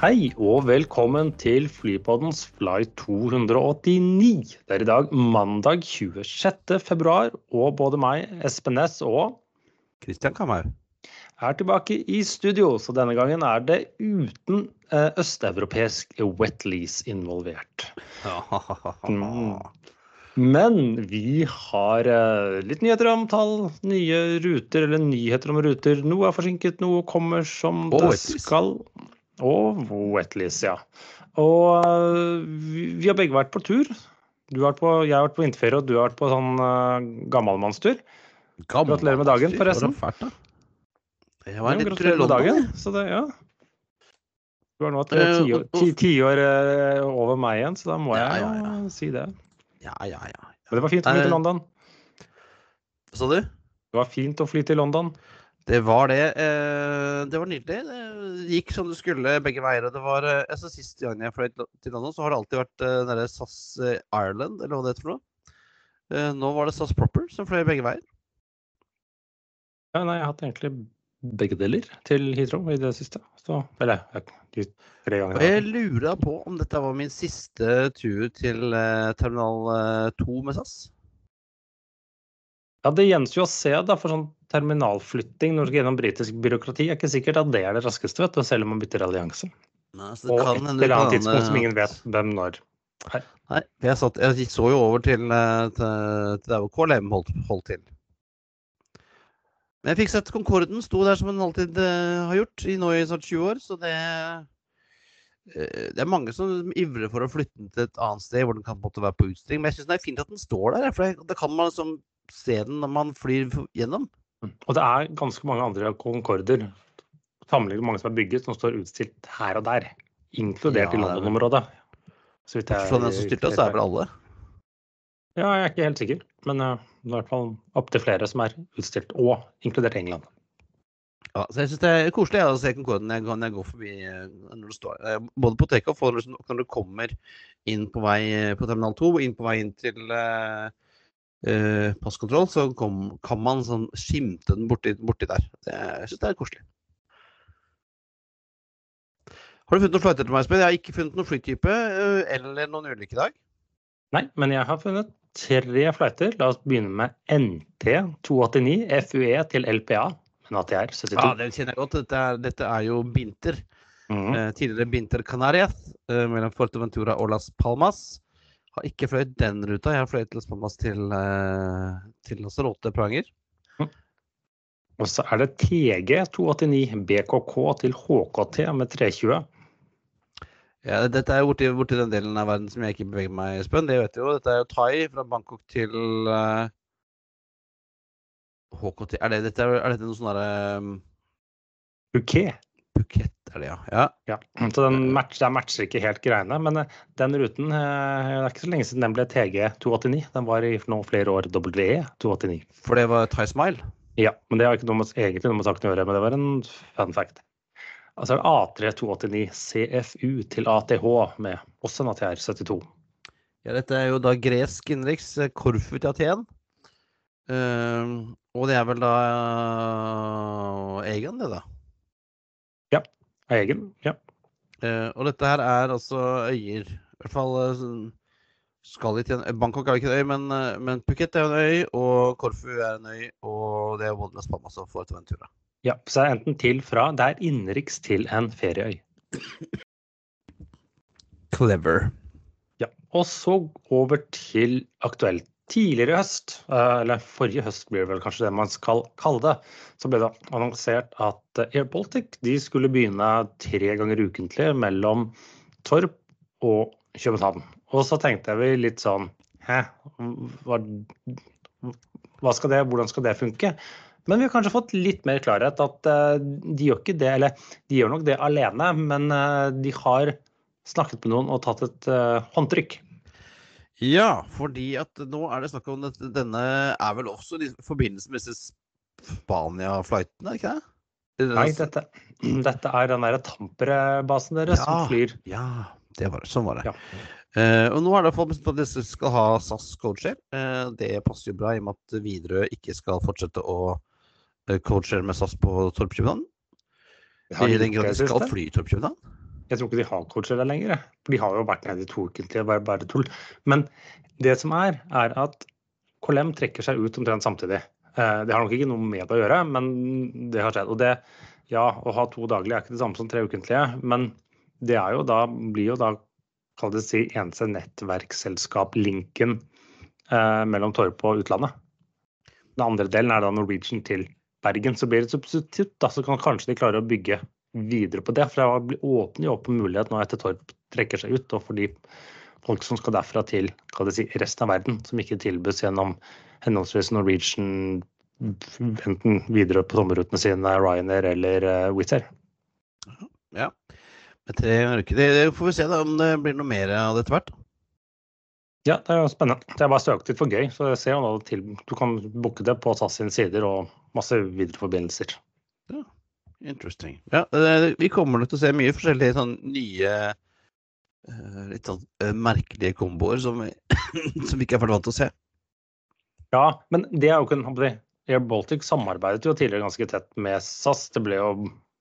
Hei og velkommen til Flypoddens Flight 289. Det er i dag mandag 26. februar, og både meg, Espen Næss og Christian Kammer er tilbake i studio. Så denne gangen er det uten eh, østeuropeisk wetlease involvert. Mm. Men vi har eh, litt nyheter om tall, nye ruter, eller nyheter om ruter. Noe er forsinket, noe kommer som det skal. Og wetlease, ja. Og eh, vi, har begge vært på tur. Du har på, jeg har vært på vinterferie, og du har vært på sånn uh, gammalmannstur. Gratulerer med dagen, forresten. Fælt, da. Jeg var litt gratulerer med dagen. Så det, ja. Du er nå tre Eh, tiår ti, ti, tiår, eh, over meg igjen, så da må jeg ja, ja, ja. si det. Ja, ja, ja. Men det var fint å fly til London. Så du? Det var fint å fly til London. Det var det. Eh, det var nydelig. Det gikk som det skulle begge veier. det var, eh, altså Sist gang jeg fløy til London, så har det alltid vært eh, SAS eh, Ireland, eller hva det heter for noe. Nå var det SAS Proper som fløy begge veier. Ja, nei, jeg har hatt egentlig begge deler til Heathrow i det siste. Så, eller de tre gangene. jeg lurer på om dette var min siste tur til terminal 2 med SAS. Ja, Det gjenstår jo å se, da, for sånn terminalflytting når gjennom britisk byråkrati, er ikke sikkert at det er det raskeste, vet du, selv om man bytter allianse. Nei, så Og et eller annet tidspunkt som eh, ingen vet hvem når. Nei, jeg, satt, jeg så jo over til, eh, til, til der hvor KLM holdt, holdt til. Men jeg fikk sett Concorden sto der som den alltid uh, har gjort i nå i snart 20 år, så det Det er mange som ivrer for å flytte den til et annet sted hvor den kan måte være på utstilling. Men jeg syns det er fint at den står der, for da kan man liksom se den når man flyr gjennom. Og det er ganske mange andre Concorder, sammenlignet mange som er bygget, som står utstilt her og der. Inkludert Ja, i det London-området. Så vidt jeg- Fra den som styrter så er vel alle. Ja, jeg er ikke helt sikker, men uh, det er i hvert fall opptil flere som er utstilt, og inkludert England. Ja, så jeg syns det er koselig å se Concorden når jeg, går- jeg forbi eh, når du står eh, Både på takeoff og liksom når du kommer inn på vei på terminal 2 og inn på vei inn til eh, eh, passkontroll, så kom, kan man sånn skimte den borti, borti der. Det, jeg syns det er koselig. Har du funnet noen flighter til meg, Espen? Jeg har ikke funnet noen flytype eh, eller noen ulykke i dag. Nei, men jeg har funnet tre flighter. La oss begynne med NT 289 FUE til LPA. Men ATR 72. Ja, det kjenner jeg godt. Dette er, dette er jo Binter. Mhm. Eh, tidligere Binter Canarias eh, mellom Forteventura og Las Palmas. Har ikke fløyet den ruta. Jeg har fløyet Las Palmas til, eh, til Lanzarote Pranger. Og så er det TG 289 BKK til HKT med 320. Ja, dette er borti, borti den delen av verden som jeg ikke beveger meg, Espen. Det vet du jo. Dette er jo Thai fra Bangkok til uh, HKT. Er, det, dette, er, dette noe sånn derre um, Phuket. Phuket, er det, ja. ja. Ja, så den match, der matcher ikke helt greiene. Men eh, den ruten eh, Det er ikke så lenge siden den ble TG 289. Den var i nå flere år WE 289. For det var Thai Smile. Ja, men det har ikke noe med, egentlig noe med saken å gjøre, men det var en fun fact. Altså A3 289 CFU til ATH med også en ATR 72. Ja, dette er jo da gresk innenriks. eh, Korfu til Aten. Uh, og det er vel da uh, Egan, det, da. Egen, ja. Uh, og dette her er altså øyer. I hvert fall uh, skal de til en Bangkok er ikke en øy, men, uh, men Phuket er en øy, og Korfu er en øy, og det er både Las Palmas og Fuerteventura. ja. Så det er enten til fra Det er innenriks til en ferieøy. Clever. Ja. Og så over til aktuelt. Tidligere i høst, eh, eller forrige høst blir det vel kanskje det man skal kalle det, så ble det annonsert at eh, Air Baltic de skulle begynne tre ganger ukentlig mellom Torp og København. Og så tenkte vi litt sånn Hæ, hva, hva skal det, hvordan skal det funke? Men vi har kanskje fått litt mer klarhet at eh, de gjør ikke det, eller de gjør nok det alene, men de har snakket med noen og tatt et håndtrykk. Ja, fordi at nå er det snakk om at denne er vel også i forbindelse med disse Spania-flightene, er det ikke det? Nei, dette, dette er den derre Tampere-basen deres som flyr. Ja, det var. Sånn var det. Ja. Uh, og nå er det i bestemt at disse skal ha SAS codeshare. Uh, det passer jo bra i og med at Widerøe ikke skal fortsette å eh, codeshare med SAS på Torp København. I den grad de skal fly fly Torp København. Jeg tror ikke de har coacher der lenger. For de har jo vært nede i to ukentlige, bare, bare tull. Men det som er, er at KLM trekker seg ut omtrent samtidig. Eh, det har nok ikke noe med det å gjøre, men det har skjedd. Og det, ja, å ha to daglige er ikke det samme som tre ukentlige, men det er jo da, blir jo da kall det si, eneste nettverksselskap-linken eh, mellom Torp og utlandet. Den andre delen er da Norwegian til Bergen. Så blir det et substitutt, da, så kan kanskje de klare å bygge videre på det. For det åpner jo opp en mulighet nå etter Torp trekker seg ut, og for de folk som skal derfra til si, resten av verden, som ikke tilbys gjennom henholdsvis Norwegian enten videre på sommerrutene sine, Ryanair eller uh, Wizz Air. Ja. Det. Det får vi se da, om det blir noe mer av det etter hvert. Ja, det er jo spennende. Det er bare søkte litt for gøy. så jeg ser jo til, Du kan booke det på SAS sine sider og masse videreforbindelser. Interesting. Ja, vi kommer nok til å se mye forskjellige sånn nye eh, litt sånn eh, merkelige komboer som, som vi ikke er vant til å se. Ja, men det er jo ikke en Air Baltic samarbeidet jo tidligere ganske tett med SAS. Det ble jo,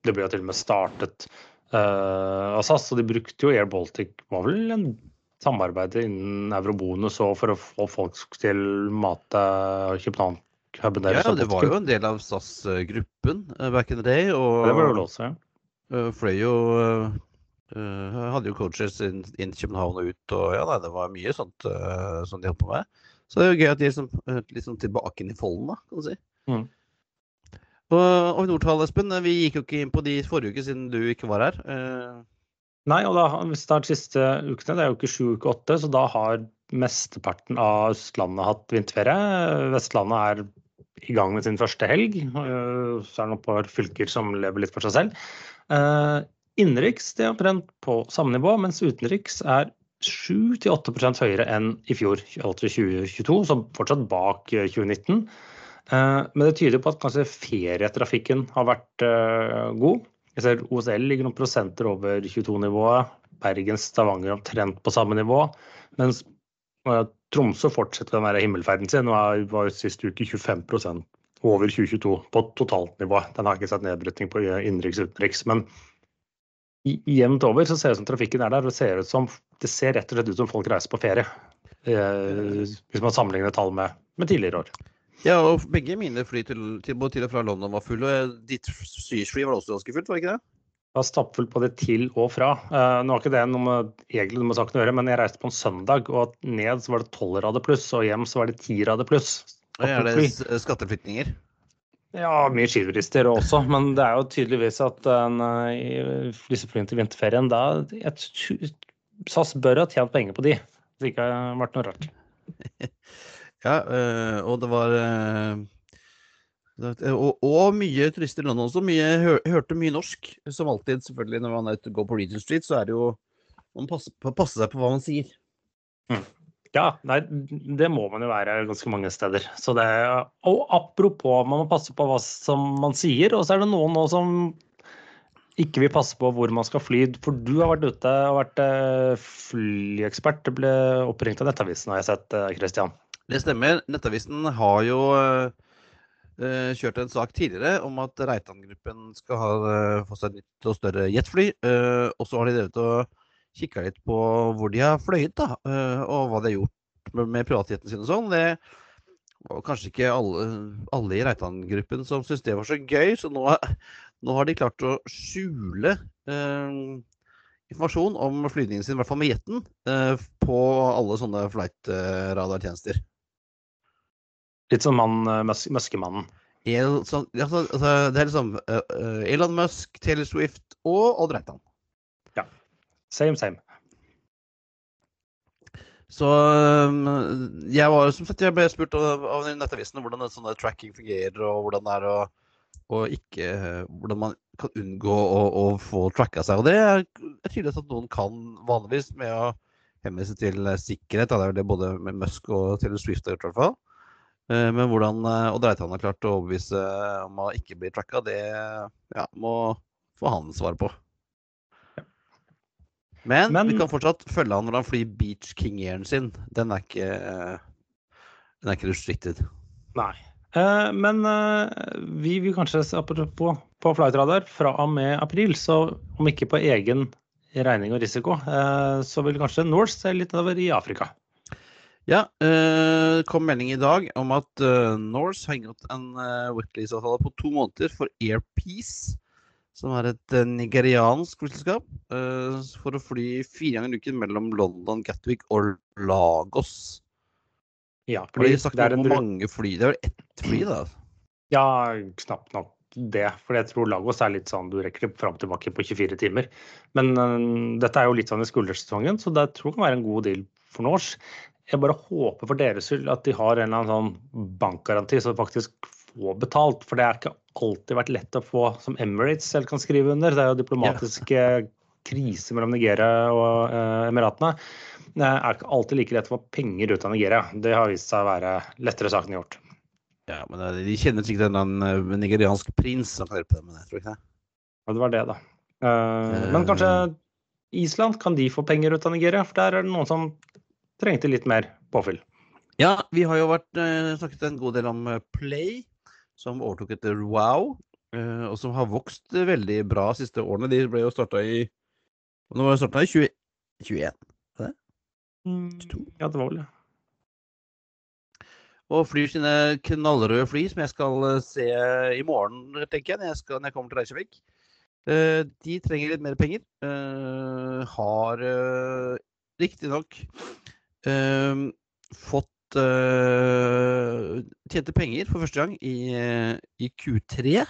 det ble jo til og med startet uh, av SAS, og de brukte jo Air Baltic var vel en samarbeid innen eurobonus og for å få folk til mate København-huben deres. Ja, det var jo en del av SAS-gruppen uh, back in the day. Og det var det også, ja. Uh, fløy jo uh, Hadde jo coaches inn, inn København og ut, og ja, nei, det var mye sånt som de holdt på med. Så det er jo gøy at de er liksom, liksom tilbake inn i folden, da, kan du si. Mm. Og, og Nordtall, Espen, vi gikk jo ikke inn på de forrige uke siden du ikke var her. Uh... Nei, og da, hvis det er de siste ukene, det er jo ikke sju uker åtte, så da har mesteparten av Østlandet hatt vinterferie. Vestlandet er i gang med sin første helg. Uh, så er det noen par fylker som lever litt for seg selv. Uh, innenriks er omtrent på samme nivå, mens utenriks er 7-8% høyere enn i fjor, altså 2022, som fortsatt bak 2019. Eh, eh, men det tyder på at kanskje ferietrafikken har vært eh, god. Jeg ser OSL ligger noen prosenter over 22-nivået. Bergen, Stavanger omtrent på samme nivå. Mens Tromsø fortsetter den himmelferden sin. Nå var jo sist uke 25% over 2022 på totalt nivå. Den har ikke sett nedbrytning på innenriks og utenriks. Men jevnt over så ser det ut som trafikken er der. og det ser, som, det ser rett og slett ut som folk reiser på ferie. Eh, hvis man sammenligner tall med, med, tidligere år. Ja, og begge mine fly til, til, til og fra London var fulle. og Ditt syrsfly var også ganske fullt, var det ikke det? Var stappfullt både til og fra. Uh, nå har ikke det noe med, egentlig noe med saken å gjøre, men jeg reiste på en søndag, og ned så var det 12 rader pluss, og hjem så var det 10 rader pluss. Er det skatteflytninger? Ja, mye skiturister også, men det er jo tydeligvis at uh, i disse flyene til vinterferien da jeg, SAS bør ha tjent penger på de. Det ikke har vært noe rart. ja, øh, og det var uh, og, og, mye turister i London også. Mye, hør, hørte mye norsk. Som alltid, selvfølgelig, når man er ute og går på Regent Street, så er det jo Man passer, passer seg på hva man sier. Mm. Ja, nei, det må man jo være ganske mange steder. Så det, og apropos, man må passe på hva som man sier. Og så er det noen nå som ikke vil passe på hvor man skal fly. For du har vært ute og vært eh, flyekspert. Det ble oppringt av Nettavisen, har jeg sett. Eh, det stemmer. Nettavisen har jo kjørt en sak tidligere om at Reitan-gruppen skal ha, uh, få seg et nytt og større jetfly. Uh, og så har de drevet og kikka litt på hvor de har fløyet, da, eh, og hva de har gjort med, med privatjeten sin og sånn. Det var kanskje ikke alle, alle i Reitan-gruppen som syntes det var så gøy, så nå, nå, har de klart å skjule eh, informasjon om flygningen sin, i hvert fall med jetten, eh, på alle sånne flight-radartjenester. Litt som mann, Muskemannen. Altså, altså, det er liksom uh, Elon Musk, Taylor Swift og Odd Reitan. Same, same. Så jeg var som sagt, jeg ble spurt av, av Nettavisen hvordan sånn tracking fungerer, og hvordan det er å, og ikke Hvordan man kan unngå å, å få tracka seg. Og det er, tydelig at noen kan vanligvis med å henvise til sikkerhet. Det er det både med Musk og Taylor Swift har gjort, i hvert fall. Eh, men hvordan Odd Reitan har klart å overbevise om å ikke bli tracka, det ja, må få han svare på. Men, Men, vi kan fortsatt følge han når han flyr Beach King-airen sin. Den er ikke Den er ikke restricted. Nei. Eh, men eh, vi vil kanskje se på, på Flightradar fra og med april, så om ikke på egen regning og risiko, eh, så vil kanskje Norse se litt over i Afrika. Ja, det kom melding i dag om at Norse har inngått en Whitleys-avtale på to måneder for Airpeace, som er et nigeriansk flyselskap, for å fly fire ganger i uken mellom London, Gatwick og Lagos. Ja, fordi det er en... mange fly. Det er vel ett fly, da? Ja, knapt nok det. For jeg tror Lagos er litt sånn du rekker det fram og tilbake på 24 timer. Men uh, dette er jo litt sånn i skuldersesongen, så det tror jeg kan være en god deal for Norse. Jeg bare håper for deres skyld at de har en eller annen sånn bankgaranti som faktisk får betalt. For det har ikke alltid vært lett å få, som Emirates selv kan skrive under. Det er jo diplomatiske ja. kriser mellom Nigeria og eh, Emiratene. Det er ikke alltid like lett å få penger ut av Nigeria. Det har vist seg å være lettere sagt enn gjort. Ja, men eh, De kjenner sikkert en uh, nigeriansk prins som kan hjelpe dem med det, tror jeg? Ja, det var det, da. Eh, men kanskje Island, kan de få penger ut av Nigeria? For der er det noen som trengte litt mer påfyll. Ja, vi har jo vært, uh, snakket en god del om Play, som overtok etter Wow. og som har vokst veldig bra de siste årene. De ble jo starta i Nå var det starta i 2021? Det? Mm, ja, det var vel det. Og flyr sine knallrøde fly, som jeg skal eh, se i morgen, tenker jeg, når jeg, skal, når jeg kommer til Reykjavik. De trenger litt mer penger. Har riktignok fått uh, Tjente penger for første gang i, i Q3.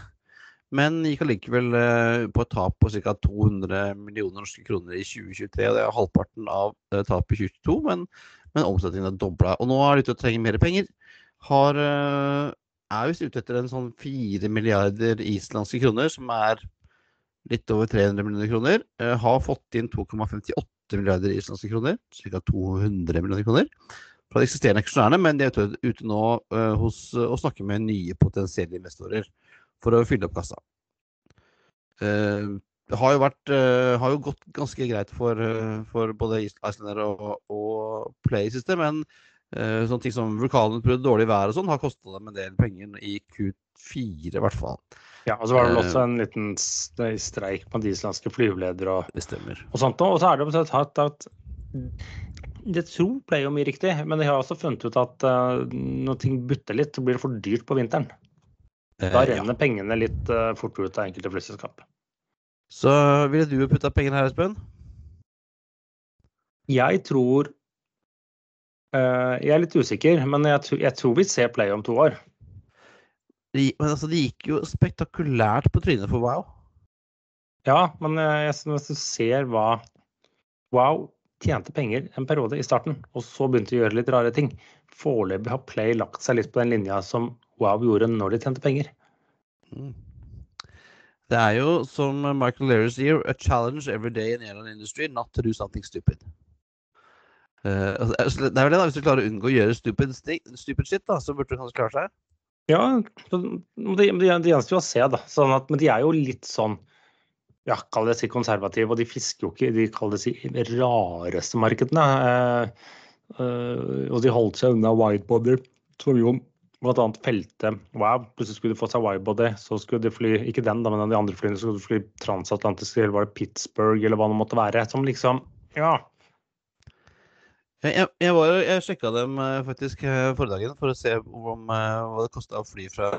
Men gikk allikevel på et tap på ca. 200 millioner norske kroner i 2023. og Det er halvparten av tapet i 2022, men, men omsetningen er dobla. Og nå er de ute og trenger mer penger har, eh, er visst ute etter en sånn 4 milliarder islandske kroner, som er litt over 300 millioner kroner. Eh, har fått inn 2,58 milliarder islandske kroner, ca. 200 millioner kroner, fra de eksisterende aksjonærene, men de er ute, nå uh, hos, uh, og snakker med nye potensielle investorer for å fylle opp kassa. Uh, det har jo, vært, har jo gått ganske greit for, for både Islander og, og Play i men Uh, sånne ting som vulkanutbrudd, dårlig vær og sånn, har kosta dem en del penger i Q4 i hvert fall. Ja, og så var det vel også en liten streik på de islandske flyveledere og, og sånt. Og så er det jo at, at det tror ble jo mye riktig, men de har også funnet ut at uh, når ting butter litt, så blir det for dyrt på vinteren. Da eh, renner ja. pengene litt uh, fort ut av enkelte flyselskap. Så ville du putta pengene her, Espen? Jeg tror Uh, jeg er litt usikker, men jeg, jeg, tror vi ser Play om to år. Men altså, det gikk jo spektakulært på trynet for Wow. Ja, men jeg, hvis du ser hva Wow tjente penger en periode i starten, og så begynte å gjøre litt rare ting. Foreløpig har Play lagt seg litt på den linja som Wow gjorde når de tjente penger. Mm. Det er jo, som Michael Leary sier, a challenge every day in airline industry not to do something stupid. Uh, altså, det er vel det, da, Hvis du klarer å unngå å gjøre stupid, stupid shit, da, så burde du kanskje klare seg? Ja, det, det, gjenstår jo å se, da. Sånn at, men de er jo litt sånn ja, kall det si konservative, og de fisker jo ikke de kall det si rareste markedene. Eh, eh, og de holdt seg unna widebody, som jo bl.a. felte Wow, plutselig skulle de få seg widebody, så skulle de fly ikke den, da, men de andre flyene skulle de fly transatlantisk, eller var det Pittsburgh, eller hva det måtte være. Som liksom Ja jeg, jeg, var, jeg sjekka dem eh, faktisk eh, forrige dagen for å se om, eh, hva det kosta å fly fra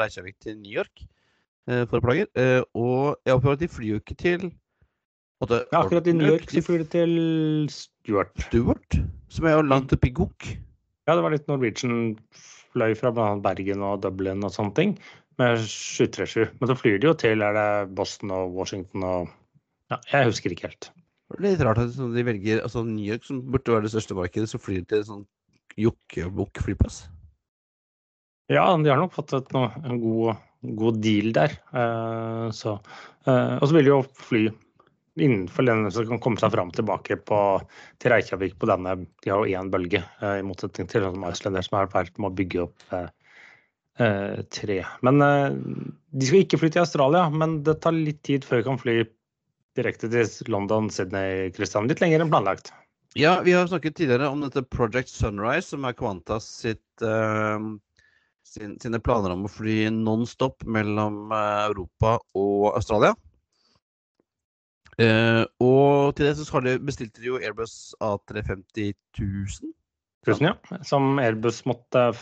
Reykjavik til New York for plager. Og jeg opplever at de flyr jo ikke til måtte, ja, Akkurat i New York så flyr de til Stuart. Stuart? Som er jo langt oppe i Gok. Ja, det var litt Norwegian fløy fra bl.a. Bergen og Dublin og sånne ting med 737. Men så flyr de jo til er det Boston og Washington og Ja, jeg husker ikke helt. Litt rart at de velger altså New York, som burde være det største markedet, så flyr de til en sånn jokkebukk-flyplass. Ja, de har nok fått et, en god, god, deal der. Eh, så, eh, og så vil de jo fly innenfor den som kan komme seg fram tilbake på, til Reykjavik på denne De har jo én bølge, eh, i motsetning til sånn Iceland, som er vært med å bygge opp tre. Men de skal ikke fly til Australia, men det tar litt tid før de kan fly direkte til London, Sydney, Kristian. Litt lenger enn planlagt. Ja, vi har snakket tidligere om dette Project Sunrise, som er Qantas sitt, uh, sin, sine planer om å fly non-stop mellom uh, Europa og Australia. Uh, og til det så bestilte de jo Airbus A350 1000. Tusen, ja. Som Airbus måtte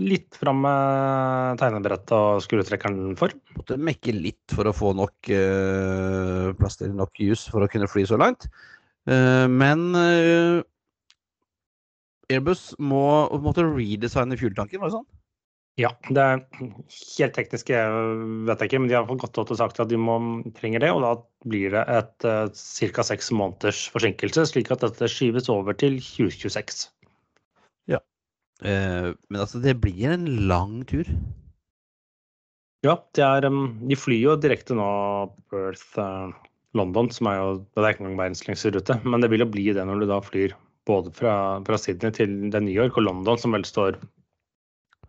litt fram med tegnebrettet og skrutrekkeren for. Måtte mekke litt for å få nok uh, plass til nok jus for å kunne fly så langt. Uh, men uh, Airbus må måtte redesigne fueltanken, var det sånn? Ja, det er helt teknisk, jeg vet jeg ikke, men de har gått ut og sagt at de må, trenger det. Og da blir det et ca. seks måneders forsinkelse, slik at dette skyves over til 2026. Eh, men altså, det blir en lang tur. Ja, det er, de flyr jo direkte nå Perth uh, London, som er jo Det er ikke engang verdens lengste rute, men det vil jo bli det når du da flyr både fra, fra Sydney til New York og London, som vel står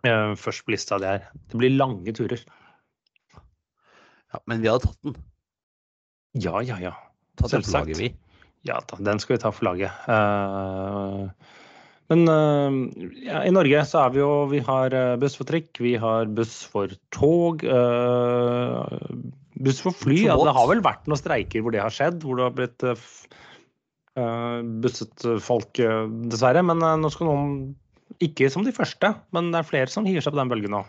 eh, først på lista. Det, er. det blir lange turer. Ja, men vi hadde tatt den. Ja, ja, ja. Tatt den Selvsagt. laget. Ja da, den skal vi ta for laget. Eh, men eh, ja, i Norge så er vi jo Vi har eh, buss for trikk, vi har buss for tog. Uh, buss for fly. Ja, det har vel vært noen streiker hvor det har skjedd, hvor det har blitt uh, busset folk, uh, dessverre. Men nå skal noen Ikke som de første, men det er flere som hiver seg på den bølgen nå.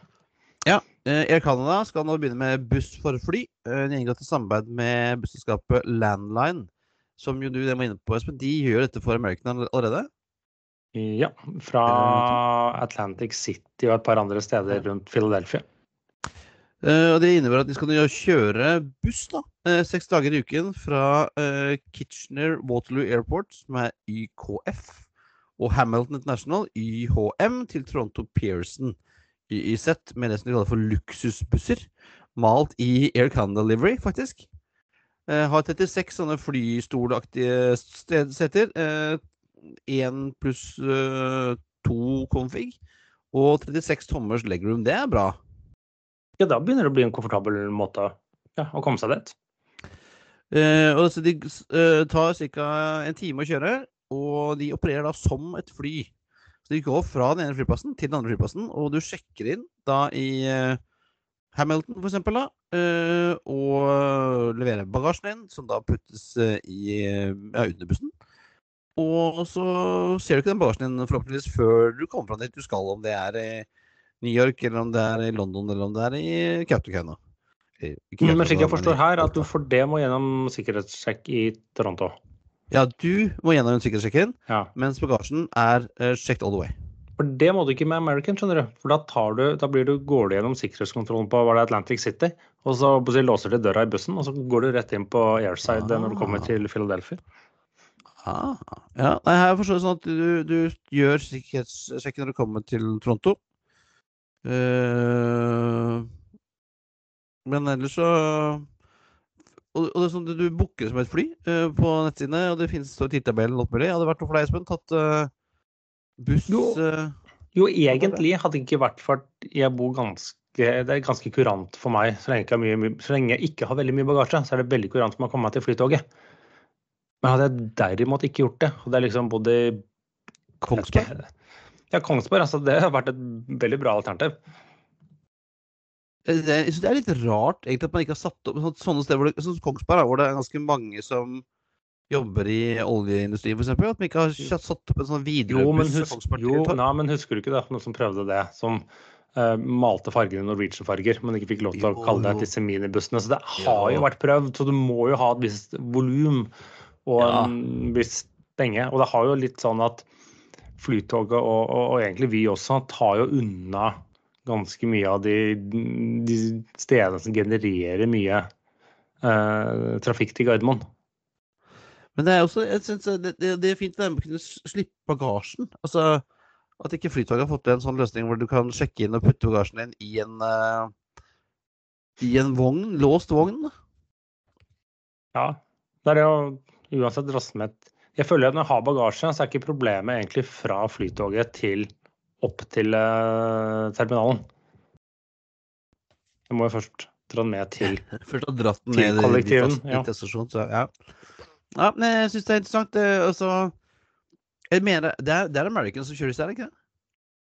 Ja, Air Canada skal nå begynne med buss for fly. en De har inngått samarbeid med busselskapet Landline, som jo du det må inne på, Espen. De gjør dette for American allerede. Ja, fra Atlantic City og et par andre steder rundt Philadelphia. Eh, Og det innebærer at de skal kjøre buss da, eh, seks dager i uken fra eh, Kitchener Waterloo Airport, som er YKF, og Hamilton International, YHM, til Toronto Pearson, YYZ, med det som de kaller for luksusbusser. Malt i Air Canada Livery, faktisk. Eh, har 36 sånne flystolaktige seter. Én pluss eh, to config. Og 36 tommers legroom. Det er bra. Ja, da begynner det å bli en komfortabel måte ja, å komme seg dit. Eh, og så De eh, tar ca. en time å kjøre, og de opererer da som et fly. Så De går fra den ene flyplassen til den andre flyplassen, og du sjekker inn da i eh, Hamilton f.eks. da, eh, og leverer bagasjen din, som da puttes eh, i ja, under bussen. Og så ser du ikke den bagasjen din forhåpentligvis før du kommer fram dit du skal, om det er i New York, eller om det er i London, eller om det er i Kautokeino. Eh, Men slik jeg forstår her, at du for det må gjennom sikkerhetssjekk i Toronto. Ja, du må gjennom sikkerhetssjekken, Ja. mens bagasjen er uh, checked all the way. For det må du ikke med American, skjønner du. For da, tar du, da blir du, går du gjennom sikkerhetskontrollen på var det Atlantic City, og så låser du døra i bussen, og så går du rett inn på airside når du kommer Ah. til Philadelphia. Ah, ja, nei, her forstår jeg sånn at du, du gjør sikkerhetssjekken når du kommer til Toronto. Uh, men ellers så Og, og det er sånn du booker som et fly uh, på nettsidene, og det finnes tidtabellen alt mulig. Hadde det vært noe for deg, Espen? Tatt uh, buss Jo. Jo, egentlig hadde det ikke vært for at jeg bor ganske Det er ganske kurant for meg. Så lenge, jeg mye- så lenge jeg ikke har veldig mye bagasje, så er det veldig kurant for meg å komme meg til flytoget. Men hadde jeg derimot ikke gjort det, det er liksom både Kongsberg? Ja, Kongsberg. Altså, det har vært et veldig bra alternativ. Eh, Det, jeg synes det er litt rart egentlig at man ikke har satt opp sånne- sånne steder hvor det, sånn som Kongsberg, hvor det er ganske mange som jobber i oljeindustrien f.eks. At man ikke har satt opp en sånn Jo, men, husk, jo, nei, men husker du ikke det? Noen som prøvde det? Som eh, malte fargene Norwegian-farger, men ikke fikk lov til å kalle det disse minibussene. Så det har jo vært prøvd, så du må jo ha et visst volum og Ja. en viss penge. Og det har jo litt sånn at Flytoget og, og, og egentlig vi også tar jo unna ganske mye av de, de stedene som genererer mye eh, trafikk til Gardermoen. Men det er også, jeg synes det, det, det er fint det med å kunne slippe bagasjen. Altså At ikke Flytoget har fått til en sånn løsning hvor du kan sjekke inn og putte bagasjen din i en uh, i en vogn, låst vogn. Ja, det er det å uansett drasse Jeg føler at når jeg har bagasje, så er ikke problemet egentlig fra Flytoget til opp til eh, terminalen. Jeg må jo først dra den med til Først har dratt den ned kollektiven, i ja. i ja. ja. Men jeg syns det er interessant. Det, altså, jeg mener, det er, det er American som kjører disse det ikke det?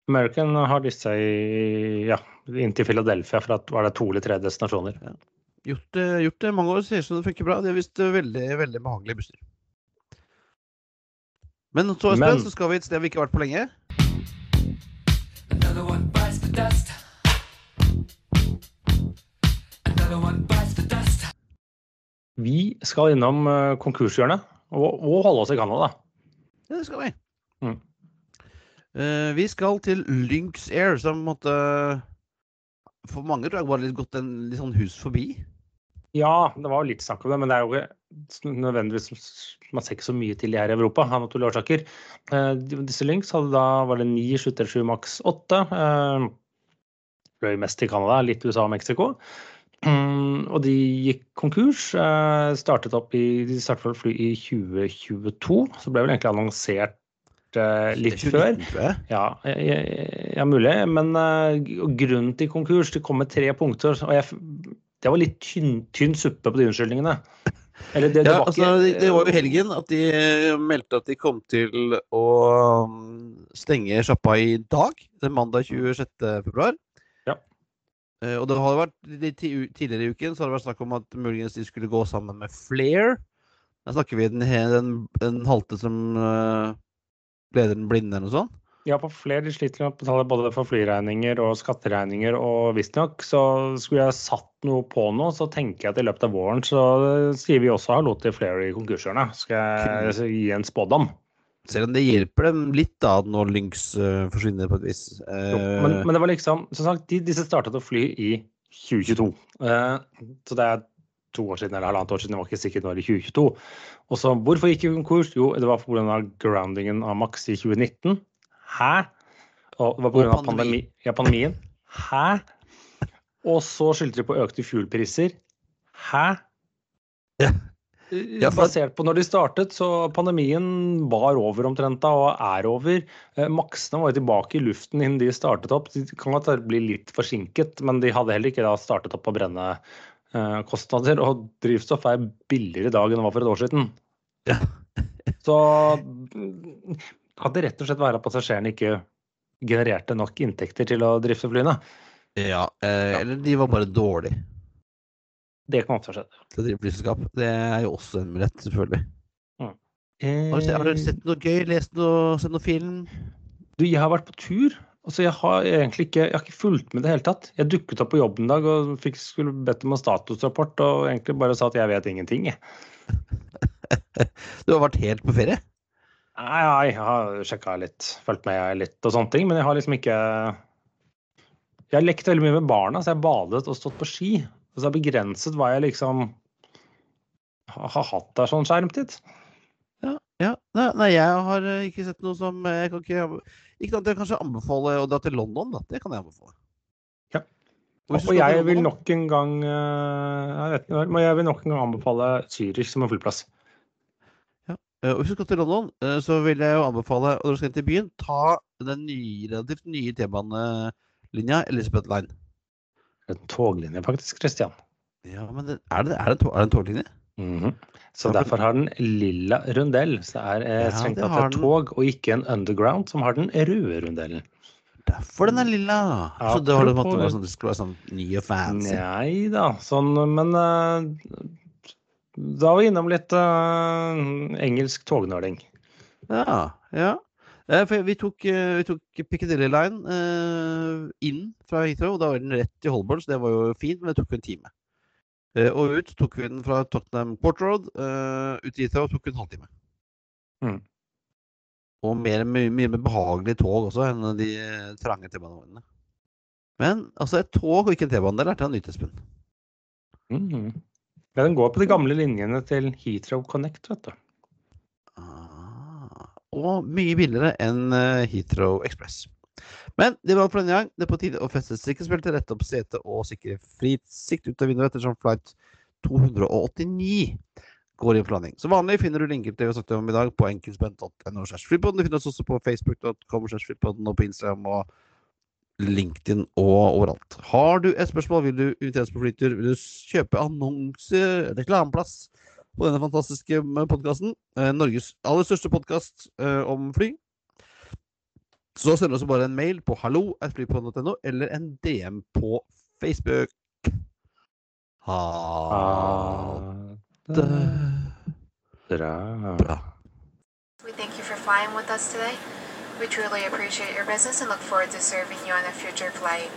American har disse i ja, inntil Philadelphia for at var det to eller tre destinasjoner. Gjort det, gjort det mange år, ser ut som det funker bra. De har visst eh, veldig, veldig behagelige busser. Men så, Espen, Men- så skal vi et sted vi ikke har vært på lenge. Another one bites the dust. Another one bites the dust. Vi skal innom eh, konkurshjørnet og, og holde oss i Canada. Ja, det skal vi. Mm. Uh, vi skal til Lynx Air, som måtte For mange tror jeg bare litt gått en litt sånn hus forbi. Ja, det var jo litt snakk om det, men det er jo ikke nødvendigvis Man ser ikke så mye til de her i Europa av naturlige årsaker. Eh, Disse Lynx hadde da var det 9, 7, maks 8. Eh, Løy mest til Canada, litt USA og Mexico. Mm, og de gikk konkurs. eh, startet opp i, De startet å fly i 2022, så ble vel egentlig annonsert eh, litt før. 2019, tror jeg. Ja, ja, ja, mulig. Men uh, grunnen til konkurs Det kom med tre punkter. og jeg, Det var litt tynn, tynn suppe på de unnskyldningene. Eller det, det Ja, var altså, ikke det, det var jo helgen at de eh, meldte at de kom til å um, stenge sjappa i dag, den mandag 26. februar. Ja. Eh, Og det har vært, de, tidligere i uken så har det vært snakk om at muligens de skulle gå sammen med Flair. Da snakker vi den, den, den halte som uh, leder den blinde eller noe sånt. Ja, på flere de sliter med å betale både for flyregninger og skatteregninger, og visstnok så skulle jeg satt noe på noe, så tenker jeg at i løpet av våren så sier vi også hallo til flere i konkurshjørnet. Skal jeg gi en spådom? Selv om det hjelper dem litt da når Lynx uh, forsvinner på et vis. Jo, men, Eh, men det var liksom Som sagt, de, disse startet å fly i 2022. Uh, så det er to år siden eller halvannet år siden. Det var ikke sikkert når i 2022. Og så hvorfor gikk de konkurs? Jo, det var pga. groundingen av Max i 2019. Hæ? Og det var pga. Pandemi. pandemi, ja, pandemien. Hæ? Og så skyldte de på økte fuelpriser. Hæ? Ja. Ja, for- Basert på når de startet, så pandemien var over omtrent da, og er over. Eh, Maksene var jo tilbake i luften innen de startet opp. De kan godt bli litt forsinket, men de hadde heller ikke da startet opp på brennekostnader. Og drivstoff er billigere i dag enn det var for et år siden. Ja. Så mm, kan det rett og slett være at passasjerene ikke genererte nok inntekter til å drifte flyene? ja, eh, eller de var bare dårlige Det kan også ha skjedd. til å drive flyselskap. Det er jo også en mulighet, selvfølgelig. Har du, sett, har du Eh, sett noe gøy? Lest noe, sett noe film? Du, jeg har vært på tur. Altså, jeg har egentlig ikke, jeg har ikke fulgt med det hele tatt. Jeg dukket opp på jobb en dag og fikk, skulle bedt om en statusrapport og egentlig bare sa at jeg vet ingenting. jeg. Du har vært helt på ferie? Nei, jeg har sjekka litt, fulgt med litt og sånne ting, men jeg har liksom ikke Jeg har lekt veldig mye med barna, så jeg har badet og stått på ski. Og så er det begrenset hva jeg liksom har har hatt av sånn skjermtid. Ja. ja. Nei, nei, jeg har eh, ikke sett noe som eh, Jeg kan ikke Ikke at jeg kanskje anbefaler å dra til London, da. Det kan jeg anbefale. Ja. Og Og jeg vil nok en gang eh, jeg ikke, men jeg vil nok en gang anbefale Zürich som en flyplass. Ja. og hvis du skal til London, eh, så vil jeg jo anbefale og du skal til byen, ta den nye, relativt nye T-banelinja Elizabeth Line. En toglinje, faktisk, Christian. Ja, men det, er, det, er, det en tog, er det en toglinje? Mhm. Så derfor har den lilla rundell. Så det er eh, Ja, strengt tatt et tog, og ikke en underground, som har den røde rundellen. Derfor den er lilla. Så det var det, måtte Apropos- sånn, det skulle være sånn ny og fancy. Nei da, sånn, men uh, da var vi innom litt uh, engelsk tognøling. Ja, ja. Eh, For vi tok, vi tok Piccadilly Line uh, inn fra Heathrow. Da var den rett til Holborn, så det var jo fint, men det tok en time. Eh, og ut tok vi den fra Tottenham Port Road. eh, ut dit Heathrow tok en halvtime. Mm. Og mer, mye, mye mer behagelig tog også enn de eh, trange T-banevognene. Men altså, et tog og ikke en T-bane, det lærte jeg av Nytespen. Mm. Ja, den går på de gamle linjene til Heathrow Connect, vet du. Ah, og mye billigere enn Heathrow Express. Men det var for denne gang. Det er på tide å feste sikkerhetsbeltet, rette opp setet og sikre fritt sikt ut av vinduet ettersom flight 289 går inn for landing. Som vanlig finner du linker til det vi snakket om i dag på enkeltspent.no. Du finner oss også på facebook.com og på Instagram og LinkedIn og overalt. Har du et spørsmål, vil du invitere oss på flytur, vil du kjøpe annonse, reklameplass på denne fantastiske podkasten, Norges aller største podkast om fly, så send oss bare en mail på hallo.flypodden.no eller en DM på Facebook. Ha det det bra. bra. We thank you for flying with us today. We truly appreciate your business and look forward to serving you on a future flight.